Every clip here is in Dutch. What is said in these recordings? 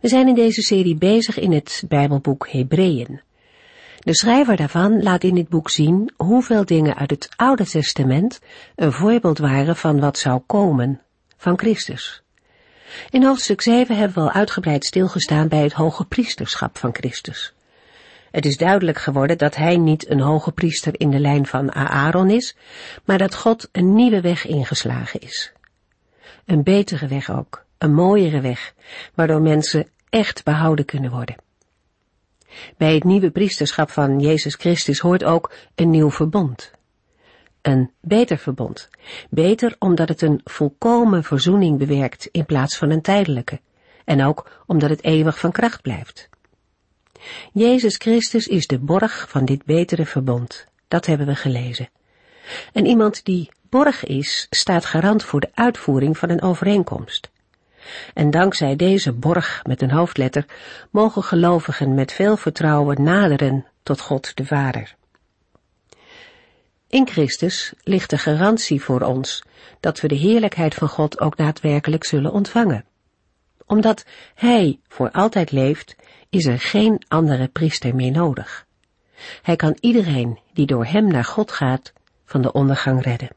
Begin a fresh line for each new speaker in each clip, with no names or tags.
We zijn in deze serie bezig in het Bijbelboek Hebreeën. De schrijver daarvan laat in dit boek zien hoeveel dingen uit het Oude Testament een voorbeeld waren van wat zou komen, van Christus. In hoofdstuk 7 hebben we al uitgebreid stilgestaan bij het hoge priesterschap van Christus. Het is duidelijk geworden dat hij niet een hoge priester in de lijn van Aaron is, maar dat God een nieuwe weg ingeslagen is. Een betere weg ook, een mooiere weg, waardoor mensen echt behouden kunnen worden. Bij het nieuwe priesterschap van Jezus Christus hoort ook een nieuw verbond. Een beter verbond. Beter omdat het een volkomen verzoening bewerkt in plaats van een tijdelijke. En ook omdat het eeuwig van kracht blijft. Jezus Christus is de borg van dit betere verbond. Dat hebben we gelezen. En iemand die borg is, staat garant voor de uitvoering van een overeenkomst. En dankzij deze borg met een hoofdletter mogen gelovigen met veel vertrouwen naderen tot God de Vader. In Christus ligt de garantie voor ons dat we de heerlijkheid van God ook daadwerkelijk zullen ontvangen. Omdat Hij voor altijd leeft, is er geen andere priester meer nodig. Hij kan iedereen die door Hem naar God gaat, van de ondergang redden.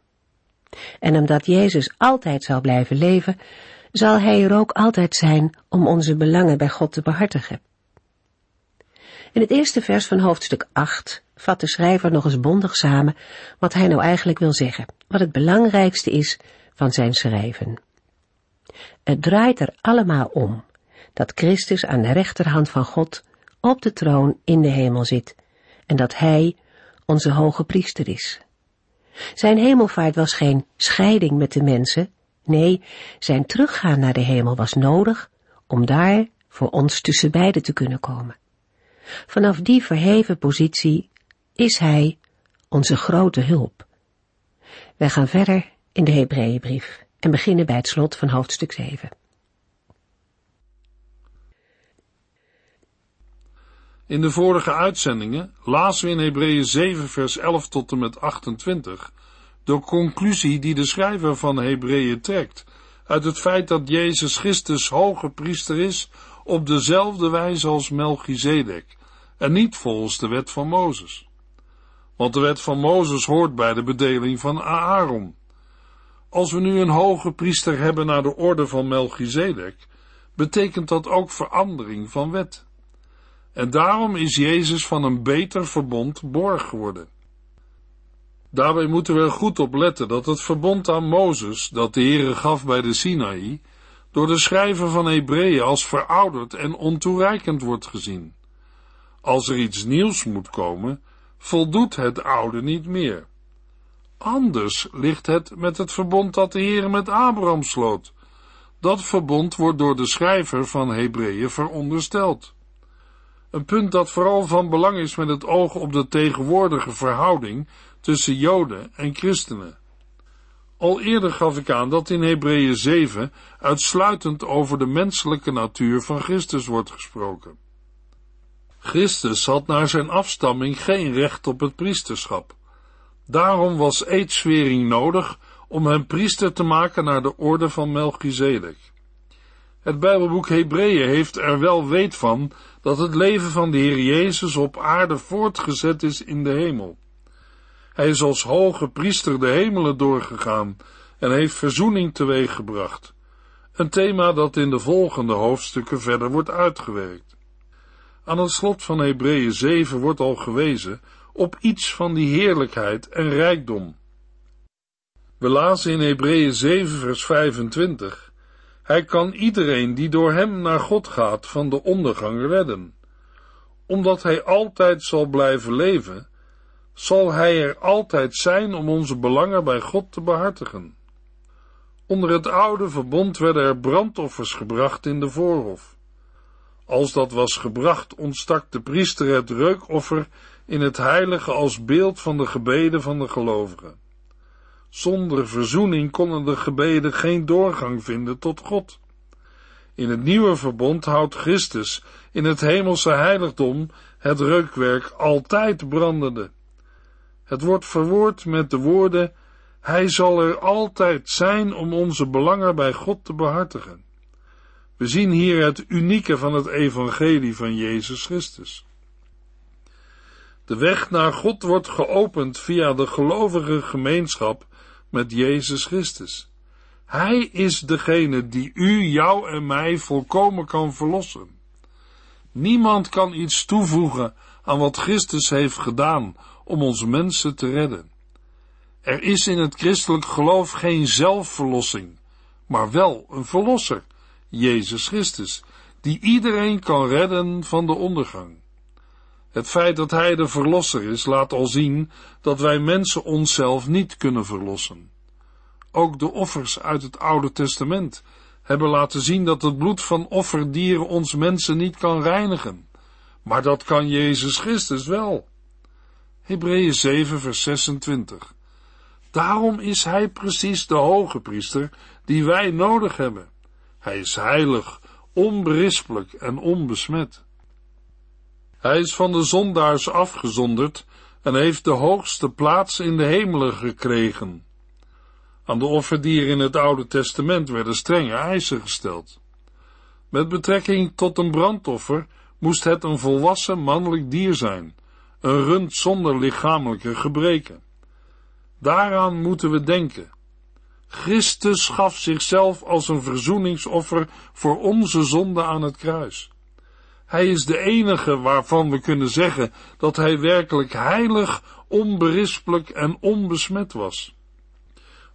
En omdat Jezus altijd zal blijven leven, zal Hij er ook altijd zijn om onze belangen bij God te behartigen. In het eerste vers van hoofdstuk 8 vat de schrijver nog eens bondig samen wat hij nou eigenlijk wil zeggen, wat het belangrijkste is van zijn schrijven. Het draait er allemaal om dat Christus aan de rechterhand van God op de troon in de hemel zit en dat Hij onze hoge priester is. Zijn hemelvaart was geen scheiding met de mensen, nee, zijn teruggaan naar de hemel was nodig om daar voor ons tussen beiden te kunnen komen. Vanaf die verheven positie is Hij onze grote hulp. Wij gaan verder in de Hebreeënbrief en beginnen bij het slot van hoofdstuk 7.
In de vorige uitzendingen lazen we in Hebreeën 7 vers 11 tot en met 28 de conclusie die de schrijver van Hebreeën trekt uit het feit dat Jezus Christus hoge priester is op dezelfde wijze als Melchizedek en niet volgens de wet van Mozes. Want de wet van Mozes hoort bij de bedeling van Aaron. Als we nu een hoge priester hebben naar de orde van Melchizedek, betekent dat ook verandering van wet. En daarom is Jezus van een beter verbond borg geworden. Daarbij moeten we er goed op letten dat het verbond aan Mozes, dat de Heere gaf bij de Sinaï, door de schrijver van Hebreeën als verouderd en ontoereikend wordt gezien. Als er iets nieuws moet komen, voldoet het oude niet meer. Anders ligt het met het verbond dat de Heere met Abraham sloot. Dat verbond wordt door de schrijver van Hebreeën verondersteld. Een punt dat vooral van belang is met het oog op de tegenwoordige verhouding tussen Joden en christenen. Al eerder gaf ik aan dat in Hebreeën 7 uitsluitend over de menselijke natuur van Christus wordt gesproken. Christus had naar zijn afstamming geen recht op het priesterschap. Daarom was eedswering nodig om hem priester te maken naar de orde van Melchizedek. Het Bijbelboek Hebreeën heeft er wel weet van dat het leven van de Heer Jezus op aarde voortgezet is in de hemel. Hij is als hoge priester de hemelen doorgegaan en heeft verzoening teweeggebracht. Een thema dat in de volgende hoofdstukken verder wordt uitgewerkt. Aan het slot van Hebreeën 7 wordt al gewezen op iets van die heerlijkheid en rijkdom. We lazen in Hebreeën 7 vers 25 hij kan iedereen die door hem naar God gaat van de ondergang redden. Omdat hij altijd zal blijven leven, zal hij er altijd zijn om onze belangen bij God te behartigen. Onder het oude verbond werden er brandoffers gebracht in de voorhof. Als dat was gebracht, ontstak de priester het reukoffer in het heilige als beeld van de gebeden van de gelovigen. Zonder verzoening konden de gebeden geen doorgang vinden tot God. In het nieuwe verbond houdt Christus in het hemelse heiligdom het reukwerk altijd brandende. Het wordt verwoord met de woorden: Hij zal er altijd zijn om onze belangen bij God te behartigen. We zien hier het unieke van het evangelie van Jezus Christus. De weg naar God wordt geopend via de gelovige gemeenschap met Jezus Christus. Hij is degene die u, jou en mij volkomen kan verlossen. Niemand kan iets toevoegen aan wat Christus heeft gedaan om ons mensen te redden. Er is in het christelijk geloof geen zelfverlossing, maar wel een verlosser, Jezus Christus, die iedereen kan redden van de ondergang. Het feit dat Hij de Verlosser is, laat al zien dat wij mensen onszelf niet kunnen verlossen. Ook de offers uit het Oude Testament hebben laten zien dat het bloed van offerdieren ons mensen niet kan reinigen. Maar dat kan Jezus Christus wel. Hebreeën 7 vers 26 Daarom is Hij precies de hoge priester die wij nodig hebben. Hij is heilig, onberispelijk en onbesmet. Hij is van de zondaars afgezonderd en heeft de hoogste plaats in de hemelen gekregen. Aan de offerdieren in het Oude Testament werden strenge eisen gesteld. Met betrekking tot een brandoffer moest het een volwassen mannelijk dier zijn, een rund zonder lichamelijke gebreken. Daaraan moeten we denken. Christus gaf zichzelf als een verzoeningsoffer voor onze zonde aan het kruis. Hij is de enige waarvan we kunnen zeggen dat hij werkelijk heilig, onberispelijk en onbesmet was.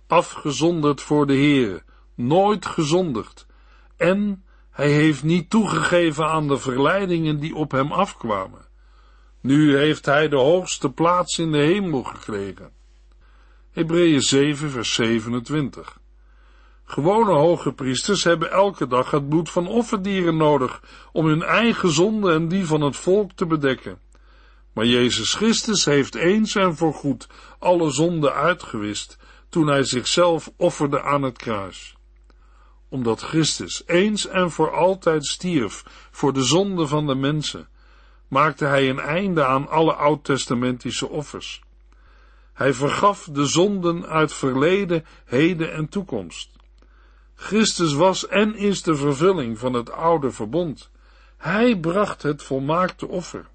Afgezonderd voor de Heere, nooit gezondigd. En hij heeft niet toegegeven aan de verleidingen die op hem afkwamen. Nu heeft hij de hoogste plaats in de hemel gekregen. Hebreeën 7 vers 27 Gewone hoge priesters hebben elke dag het bloed van offerdieren nodig om hun eigen zonde en die van het volk te bedekken. Maar Jezus Christus heeft eens en voorgoed alle zonden uitgewist toen hij zichzelf offerde aan het kruis. Omdat Christus eens en voor altijd stierf voor de zonde van de mensen, maakte hij een einde aan alle oud-testamentische offers. Hij vergaf de zonden uit verleden, heden en toekomst. Christus was en is de vervulling van het oude verbond. Hij bracht het volmaakte offer.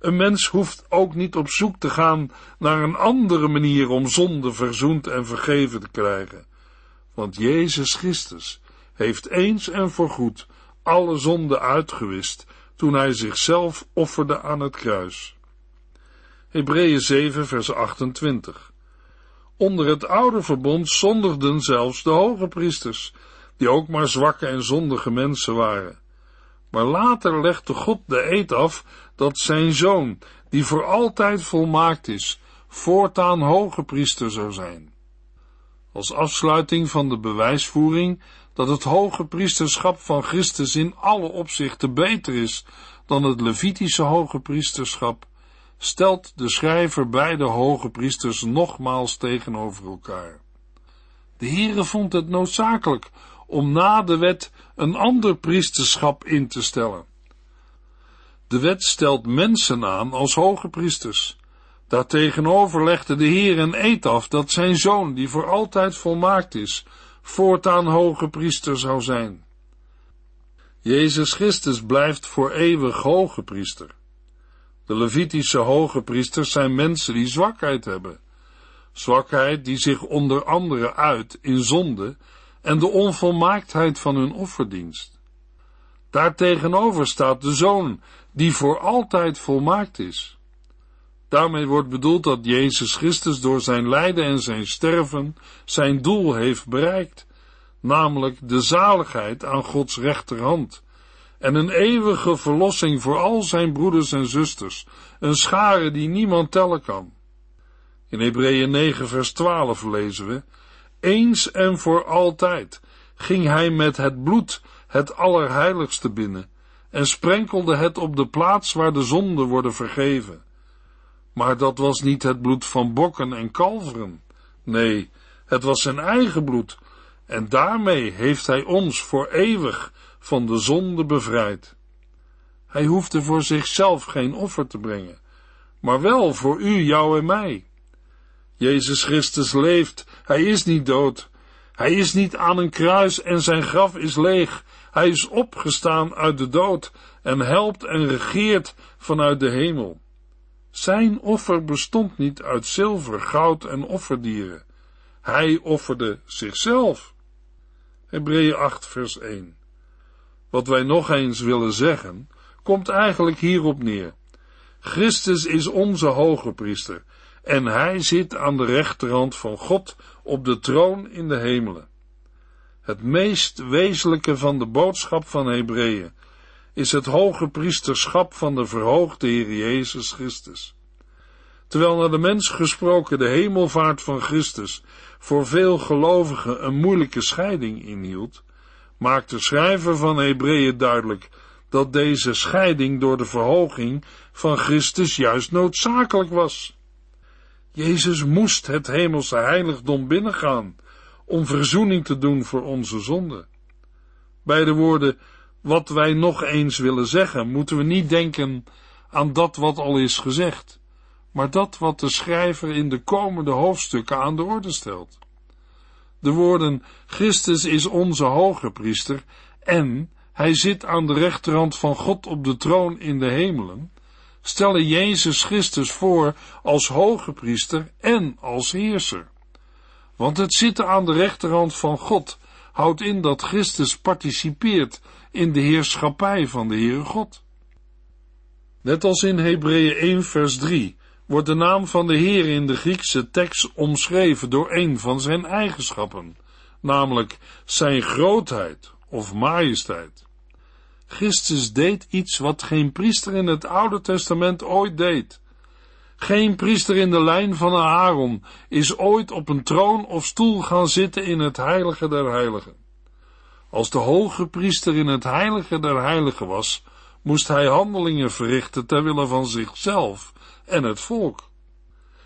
Een mens hoeft ook niet op zoek te gaan naar een andere manier om zonde verzoend en vergeven te krijgen. Want Jezus Christus heeft eens en voorgoed alle zonden uitgewist toen hij zichzelf offerde aan het kruis. Hebreeën 7 vers 28 Onder het oude verbond zondigden zelfs de hoge priesters, die ook maar zwakke en zondige mensen waren. Maar later legde God de eed af dat zijn zoon, die voor altijd volmaakt is, voortaan hoge priester zou zijn. Als afsluiting van de bewijsvoering dat het hoge priesterschap van Christus in alle opzichten beter is dan het Levitische hoge priesterschap, stelt de schrijver beide hoge priesters nogmaals tegenover elkaar. De Heere vond het noodzakelijk om na de wet een ander priesterschap in te stellen. De wet stelt mensen aan als hoge priesters. Daartegenover legde de Heer een eed af dat zijn zoon, die voor altijd volmaakt is, voortaan hoge priester zou zijn. Jezus Christus blijft voor eeuwig hoge priester. De Levitische hoge priesters zijn mensen die zwakheid hebben. Zwakheid die zich onder andere uit in zonde en de onvolmaaktheid van hun offerdienst. Daartegenover staat de Zoon, die voor altijd volmaakt is. Daarmee wordt bedoeld dat Jezus Christus door zijn lijden en zijn sterven zijn doel heeft bereikt, namelijk de zaligheid aan Gods rechterhand en een eeuwige verlossing voor al zijn broeders en zusters, een schare die niemand tellen kan. In Hebreeën 9 vers 12 lezen we, eens en voor altijd ging hij met het bloed het allerheiligste binnen en sprenkelde het op de plaats waar de zonden worden vergeven. Maar dat was niet het bloed van bokken en kalveren. Nee, het was zijn eigen bloed, en daarmee heeft hij ons voor eeuwig van de zonde bevrijd. Hij hoefde voor zichzelf geen offer te brengen, maar wel voor u, jou en mij. Jezus Christus leeft, hij is niet dood. Hij is niet aan een kruis en zijn graf is leeg. Hij is opgestaan uit de dood en helpt en regeert vanuit de hemel. Zijn offer bestond niet uit zilver, goud en offerdieren. Hij offerde zichzelf. Hebreeën 8 vers 1 Wat wij nog eens willen zeggen, komt eigenlijk hierop neer. Christus is onze hoge priester en hij zit aan de rechterhand van God op de troon in de hemelen. Het meest wezenlijke van de boodschap van Hebreeën is het hoge priesterschap van de verhoogde Heer Jezus Christus. Terwijl naar de mens gesproken de hemelvaart van Christus voor veel gelovigen een moeilijke scheiding inhield, maakt de schrijver van Hebreeën duidelijk dat deze scheiding door de verhoging van Christus juist noodzakelijk was. Jezus moest het hemelse heiligdom binnengaan om verzoening te doen voor onze zonde. Bij de woorden wat wij nog eens willen zeggen, moeten we niet denken aan dat wat al is gezegd, maar dat wat de schrijver in de komende hoofdstukken aan de orde stelt. De woorden Christus is onze hoge priester en hij zit aan de rechterhand van God op de troon in de hemelen, stellen Jezus Christus voor als hoge priester en als heerser. Want het zitten aan de rechterhand van God houdt in dat Christus participeert in de heerschappij van de Heere God. Net als in Hebreeën 1 vers 3 wordt de naam van de Heer in de Griekse tekst omschreven door een van zijn eigenschappen, namelijk zijn grootheid of majesteit. Christus deed iets wat geen priester in het Oude Testament ooit deed. Geen priester in de lijn van Aaron is ooit op een troon of stoel gaan zitten in het heilige der heiligen. Als de hoge priester in het heilige der heiligen was, moest hij handelingen verrichten ter wille van zichzelf en het volk.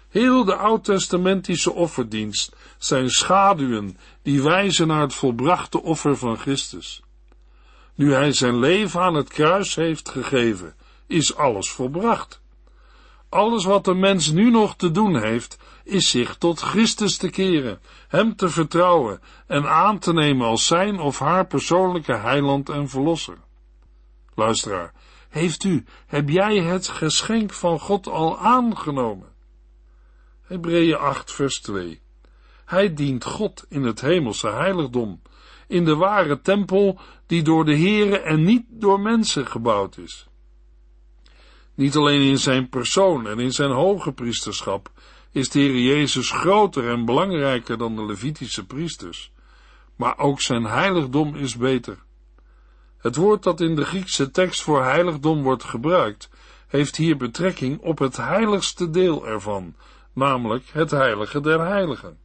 Heel de oud-testamentische offerdienst zijn schaduwen die wijzen naar het volbrachte offer van Christus. Nu hij zijn leven aan het kruis heeft gegeven, is alles volbracht. Alles wat de mens nu nog te doen heeft, is zich tot Christus te keren, hem te vertrouwen en aan te nemen als zijn of haar persoonlijke heiland en verlosser. Luisteraar, heeft u, heb jij het geschenk van God al aangenomen? Hebreeën 8 vers 2 Hij dient God in het hemelse heiligdom, in de ware tempel die door de Here en niet door mensen gebouwd is. Niet alleen in zijn persoon en in zijn hoge priesterschap is de Heer Jezus groter en belangrijker dan de Levitische priesters, maar ook zijn heiligdom is beter. Het woord dat in de Griekse tekst voor heiligdom wordt gebruikt, heeft hier betrekking op het heiligste deel ervan, namelijk het heilige der heiligen.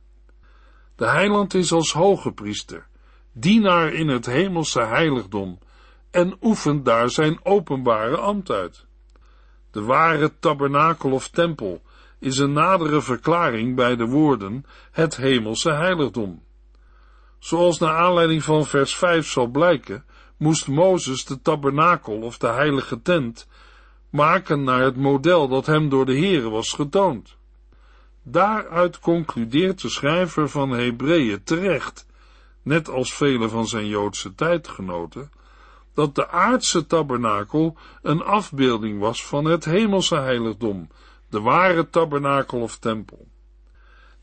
De heiland is als hoge priester, dienaar in het hemelse heiligdom, en oefent daar zijn openbare ambt uit. De ware tabernakel of tempel is een nadere verklaring bij de woorden het hemelse heiligdom. Zoals naar aanleiding van vers 5 zal blijken, moest Mozes de tabernakel of de heilige tent maken naar het model dat hem door de Heere was getoond. Daaruit concludeert de schrijver van Hebreeën terecht, net als vele van zijn Joodse tijdgenoten, dat de aardse tabernakel een afbeelding was van het hemelse heiligdom, de ware tabernakel of tempel.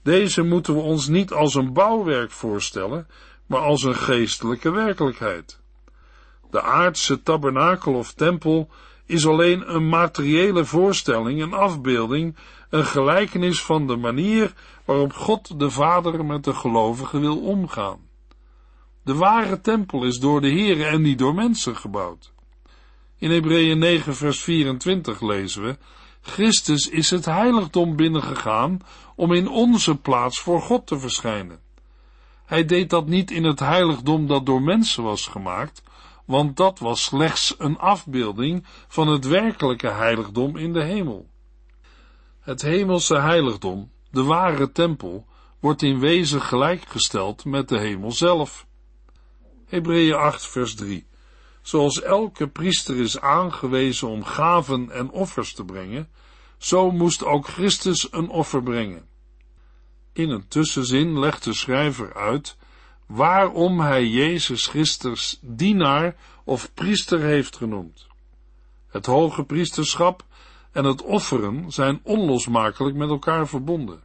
Deze moeten we ons niet als een bouwwerk voorstellen, maar als een geestelijke werkelijkheid. De aardse tabernakel of tempel is alleen een materiële voorstelling, een afbeelding, een gelijkenis van de manier waarop God de Vader met de gelovigen wil omgaan. De ware tempel is door de Heere en niet door mensen gebouwd. In Hebreeën 9 vers 24 lezen we, Christus is het heiligdom binnengegaan om in onze plaats voor God te verschijnen. Hij deed dat niet in het heiligdom dat door mensen was gemaakt, want dat was slechts een afbeelding van het werkelijke heiligdom in de hemel. Het hemelse heiligdom, de ware tempel, wordt in wezen gelijkgesteld met de hemel zelf. Hebreeën 8 vers 3 Zoals elke priester is aangewezen om gaven en offers te brengen, zo moest ook Christus een offer brengen. In een tussenzin legt de schrijver uit waarom hij Jezus Christus dienaar of priester heeft genoemd. Het hoge priesterschap en het offeren zijn onlosmakelijk met elkaar verbonden.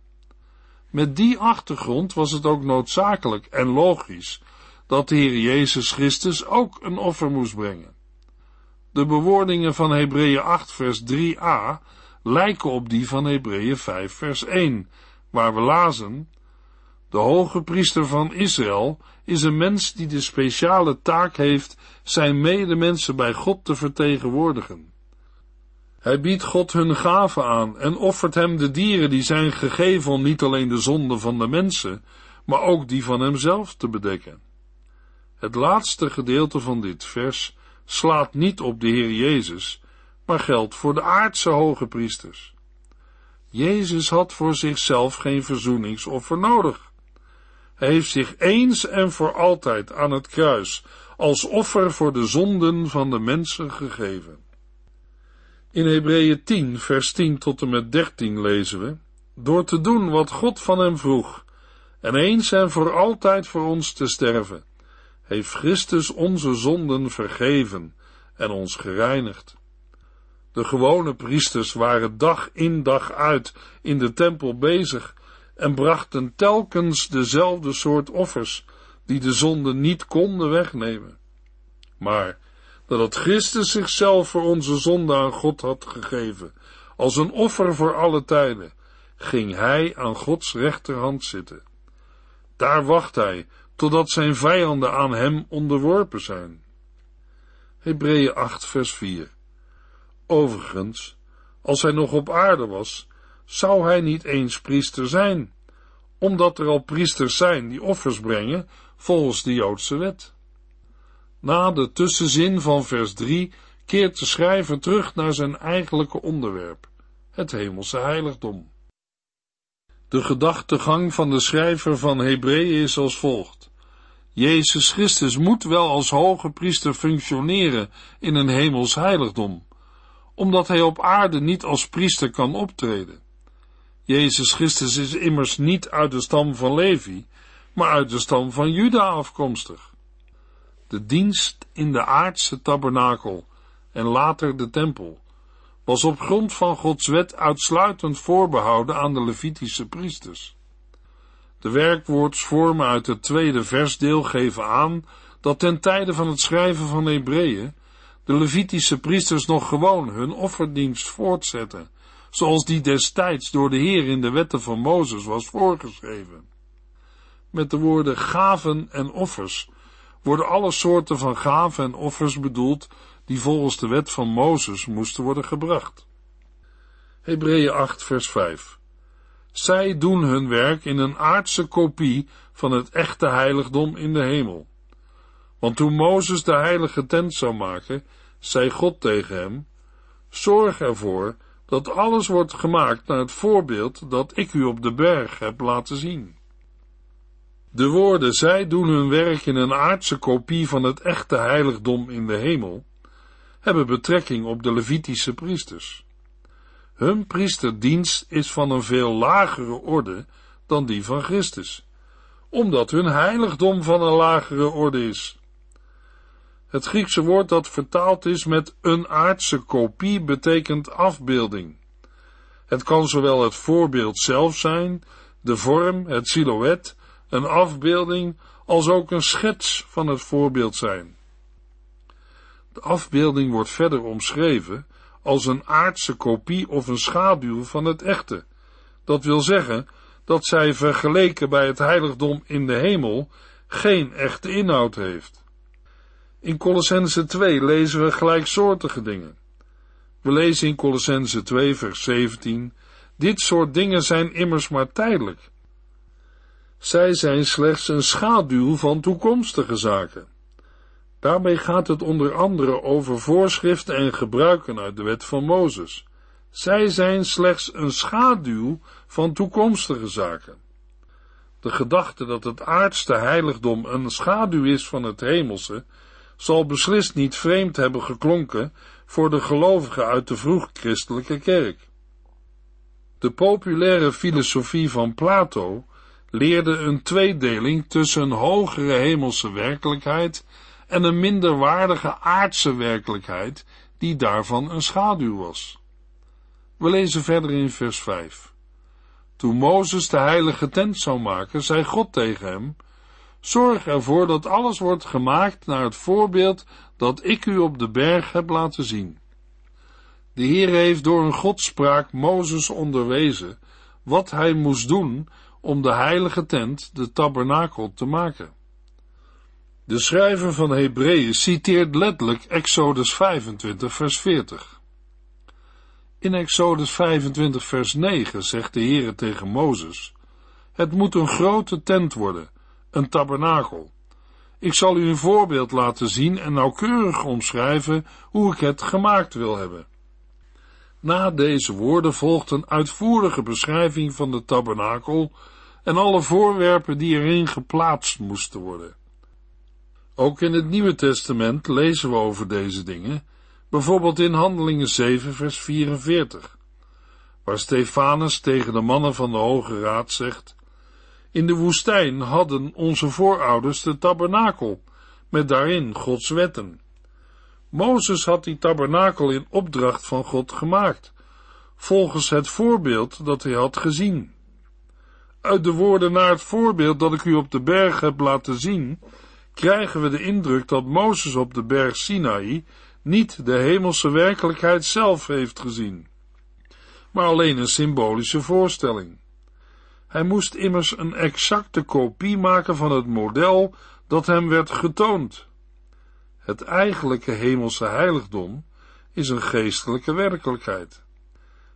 Met die achtergrond was het ook noodzakelijk en logisch dat de Heer Jezus Christus ook een offer moest brengen. De bewoordingen van Hebreeën 8 vers 3a lijken op die van Hebreeën 5 vers 1, waar we lazen, de hoge priester van Israël is een mens die de speciale taak heeft zijn medemensen bij God te vertegenwoordigen. Hij biedt God hun gaven aan en offert hem de dieren die zijn gegeven om niet alleen de zonde van de mensen, maar ook die van hemzelf te bedekken. Het laatste gedeelte van dit vers slaat niet op de Heer Jezus, maar geldt voor de aardse hoge priesters. Jezus had voor zichzelf geen verzoeningsoffer nodig. Hij heeft zich eens en voor altijd aan het kruis als offer voor de zonden van de mensen gegeven. In Hebreeën 10, vers 10 tot en met 13 lezen we, door te doen wat God van hem vroeg, en eens en voor altijd voor ons te sterven, heeft Christus onze zonden vergeven en ons gereinigd. De gewone priesters waren dag in dag uit in de tempel bezig en brachten telkens dezelfde soort offers, die de zonde niet konden wegnemen. Maar dat Christus zichzelf voor onze zonde aan God had gegeven, als een offer voor alle tijden, ging hij aan Gods rechterhand zitten. Daar wacht hij, totdat zijn vijanden aan hem onderworpen zijn. Hebreeën 8 vers 4 Overigens, als hij nog op aarde was, zou hij niet eens priester zijn, omdat er al priesters zijn die offers brengen volgens de Joodse wet. Na de tussenzin van vers 3 keert de schrijver terug naar zijn eigenlijke onderwerp, het hemelse heiligdom. De gedachtegang van de schrijver van Hebreeën is als volgt. Jezus Christus moet wel als hoge priester functioneren in een hemels heiligdom, omdat hij op aarde niet als priester kan optreden. Jezus Christus is immers niet uit de stam van Levi, maar uit de stam van Juda afkomstig. De dienst in de aardse tabernakel en later de tempel was op grond van Gods wet uitsluitend voorbehouden aan de Levitische priesters. De werkwoordsvormen uit het tweede versdeel geven aan dat ten tijde van het schrijven van Hebreeën de Levitische priesters nog gewoon hun offerdienst voortzetten, zoals die destijds door de Heer in de wetten van Mozes was voorgeschreven. Met de woorden gaven en offers worden alle soorten van gaven en offers bedoeld die volgens de wet van Mozes moesten worden gebracht. Hebreeën 8 vers 5 Zij doen hun werk in een aardse kopie van het echte heiligdom in de hemel. Want toen Mozes de heilige tent zou maken, zei God tegen hem, zorg ervoor dat alles wordt gemaakt naar het voorbeeld dat ik u op de berg heb laten zien. De woorden, zij doen hun werk in een aardse kopie van het echte heiligdom in de hemel, hebben betrekking op de Levitische priesters. Hun priesterdienst is van een veel lagere orde dan die van Christus, omdat hun heiligdom van een lagere orde is. Het Griekse woord dat vertaald is met een aardse kopie betekent afbeelding. Het kan zowel het voorbeeld zelf zijn, de vorm, het silhouet, een afbeelding, als ook een schets van het voorbeeld zijn. De afbeelding wordt verder omschreven als een aardse kopie of een schaduw van het echte. Dat wil zeggen dat zij vergeleken bij het heiligdom in de hemel geen echte inhoud heeft. In Colossense 2 lezen we gelijksoortige dingen. We lezen in Colossense 2 vers 17, dit soort dingen zijn immers maar tijdelijk. Zij zijn slechts een schaduw van toekomstige zaken. Daarbij gaat het onder andere over voorschriften en gebruiken uit de wet van Mozes. Zij zijn slechts een schaduw van toekomstige zaken. De gedachte dat het aardste heiligdom een schaduw is van het hemelse, zal beslist niet vreemd hebben geklonken voor de gelovigen uit de vroeg-christelijke kerk. De populaire filosofie van Plato leerde een tweedeling tussen een hogere hemelse werkelijkheid en een minderwaardige aardse werkelijkheid die daarvan een schaduw was. We lezen verder in vers 5. Toen Mozes de heilige tent zou maken, zei God tegen hem, Zorg ervoor dat alles wordt gemaakt naar het voorbeeld dat ik u op de berg heb laten zien. De Heer heeft door een godspraak Mozes onderwezen wat hij moest doen om de heilige tent, de tabernakel, te maken. De schrijver van Hebreeën citeert letterlijk Exodus 25 vers 40. In Exodus 25 vers 9 zegt de Heere tegen Mozes, het moet een grote tent worden, een tabernakel. Ik zal u een voorbeeld laten zien en nauwkeurig omschrijven hoe ik het gemaakt wil hebben. Na deze woorden volgt een uitvoerige beschrijving van de tabernakel en alle voorwerpen die erin geplaatst moesten worden. Ook in het Nieuwe Testament lezen we over deze dingen, bijvoorbeeld in Handelingen 7, vers 44, waar Stefanus tegen de mannen van de Hoge Raad zegt: In de woestijn hadden onze voorouders de tabernakel, met daarin Gods wetten. Mozes had die tabernakel in opdracht van God gemaakt, volgens het voorbeeld dat hij had gezien. Uit de woorden naar het voorbeeld dat ik u op de berg heb laten zien, krijgen we de indruk dat Mozes op de berg Sinaï niet de hemelse werkelijkheid zelf heeft gezien, maar alleen een symbolische voorstelling. Hij moest immers een exacte kopie maken van het model dat hem werd getoond. Het eigenlijke hemelse heiligdom is een geestelijke werkelijkheid.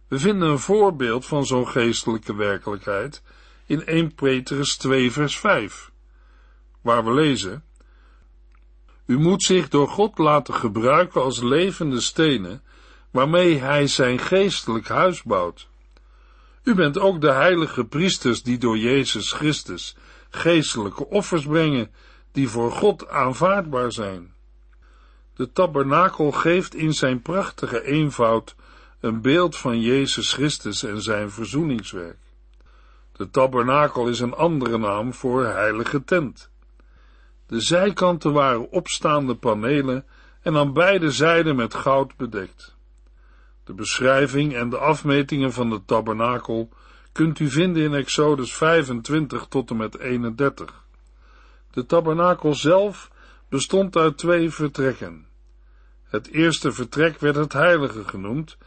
We vinden een voorbeeld van zo'n geestelijke werkelijkheid in 1 Petrus 2 vers 5, waar we lezen, U moet zich door God laten gebruiken als levende stenen, waarmee Hij zijn geestelijk huis bouwt. U bent ook de heilige priesters die door Jezus Christus geestelijke offers brengen, die voor God aanvaardbaar zijn. De tabernakel geeft in zijn prachtige eenvoud een beeld van Jezus Christus en zijn verzoeningswerk. De tabernakel is een andere naam voor heilige tent. De zijkanten waren opstaande panelen en aan beide zijden met goud bedekt. De beschrijving en de afmetingen van de tabernakel kunt u vinden in Exodus 25 tot en met 31. De tabernakel zelf bestond uit twee vertrekken. Het eerste vertrek werd het heilige genoemd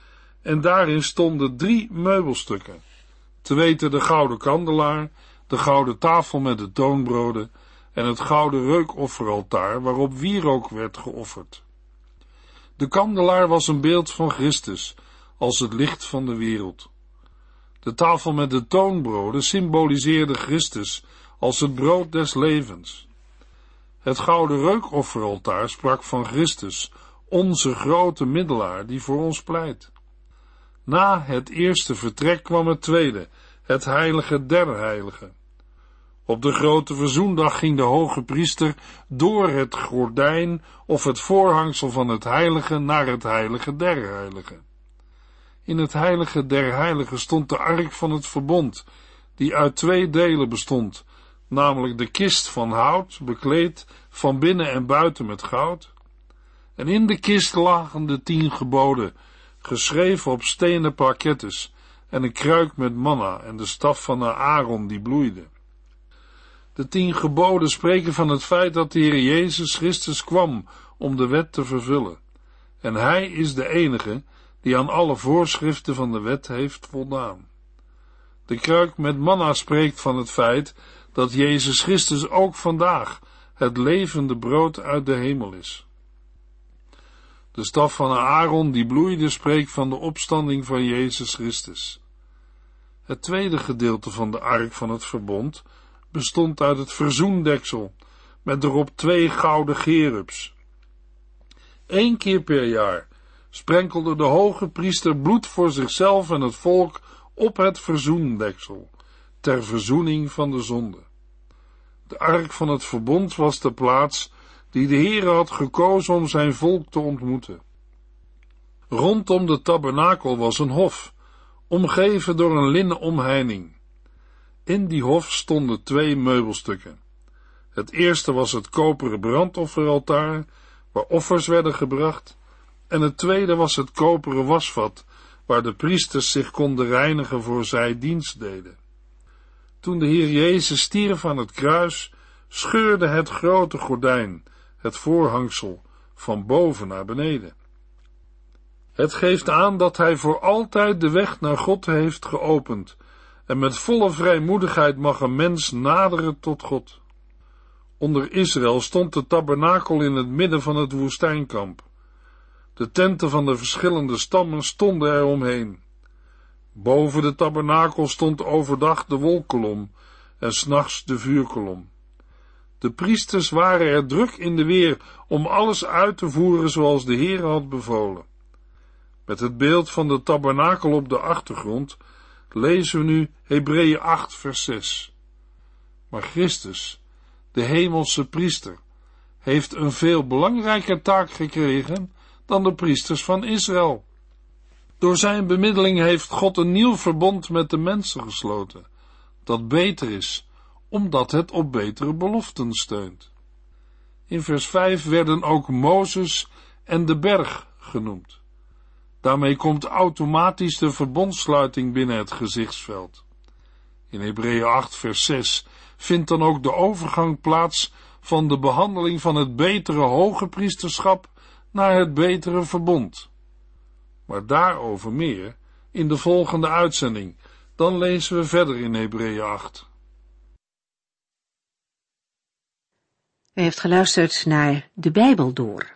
en daarin stonden drie meubelstukken, te weten de gouden kandelaar, de gouden tafel met de toonbroden en het gouden reukofferaltaar waarop wierook werd geofferd. De kandelaar was een beeld van Christus als het licht van de wereld. De tafel met de toonbroden symboliseerde Christus als het brood des levens. Het gouden reukofferaltaar sprak van Christus, onze grote middelaar die voor ons pleit. Na het eerste vertrek kwam het tweede, het heilige der heiligen. Op de grote verzoendag ging de hoge priester door het gordijn of het voorhangsel van het heilige naar het heilige der heiligen. In het heilige der heiligen stond de ark van het verbond, die uit twee delen bestond, namelijk de kist van hout, bekleed van binnen en buiten met goud. En in de kist lagen de tien geboden, geschreven op stenen parkettes, en een kruik met manna en de staf van Aaron die bloeide. De tien geboden spreken van het feit dat de Heer Jezus Christus kwam om de wet te vervullen. En Hij is de enige die aan alle voorschriften van de wet heeft voldaan. De kruik met manna spreekt van het feit dat Jezus Christus ook vandaag het levende brood uit de hemel is. De staf van Aaron die bloeide spreekt van de opstanding van Jezus Christus. Het tweede gedeelte van de ark van het verbond bestond uit het verzoendeksel, met erop twee gouden gerubs. Eén keer per jaar sprenkelde de hoge priester bloed voor zichzelf en het volk op het verzoendeksel, ter verzoening van de zonde. De ark van het verbond was de plaats die de Heere had gekozen om zijn volk te ontmoeten. Rondom de tabernakel was een hof, omgeven door een linnen omheining. In die hof stonden twee meubelstukken. Het eerste was het koperen brandofferaltaar, waar offers werden gebracht, en het tweede was het koperen wasvat, waar de priesters zich konden reinigen voor zij dienst deden. Toen de Heer Jezus stierf aan het kruis, scheurde het grote gordijn, het voorhangsel, van boven naar beneden. Het geeft aan dat hij voor altijd de weg naar God heeft geopend, en met volle vrijmoedigheid mag een mens naderen tot God. Onder Israël stond de tabernakel in het midden van het woestijnkamp. De tenten van de verschillende stammen stonden er omheen. Boven de tabernakel stond overdag de wolkolom en s'nachts de vuurkolom. De priesters waren er druk in de weer om alles uit te voeren zoals de Heer had bevolen. Met het beeld van de tabernakel op de achtergrond lezen we nu Hebreeën 8 vers 6. Maar Christus, de hemelse priester, heeft een veel belangrijker taak gekregen dan de priesters van Israël. Door zijn bemiddeling heeft God een nieuw verbond met de mensen gesloten, dat beter is, omdat het op betere beloften steunt. In vers 5 werden ook Mozes en de berg genoemd. Daarmee komt automatisch de verbondsluiting binnen het gezichtsveld. In Hebreeën 8 vers 6 vindt dan ook de overgang plaats van de behandeling van het betere hoge priesterschap naar het betere verbond. Maar daarover meer in de volgende uitzending. Dan lezen we verder in Hebreeën 8.
U heeft geluisterd naar De Bijbel Door,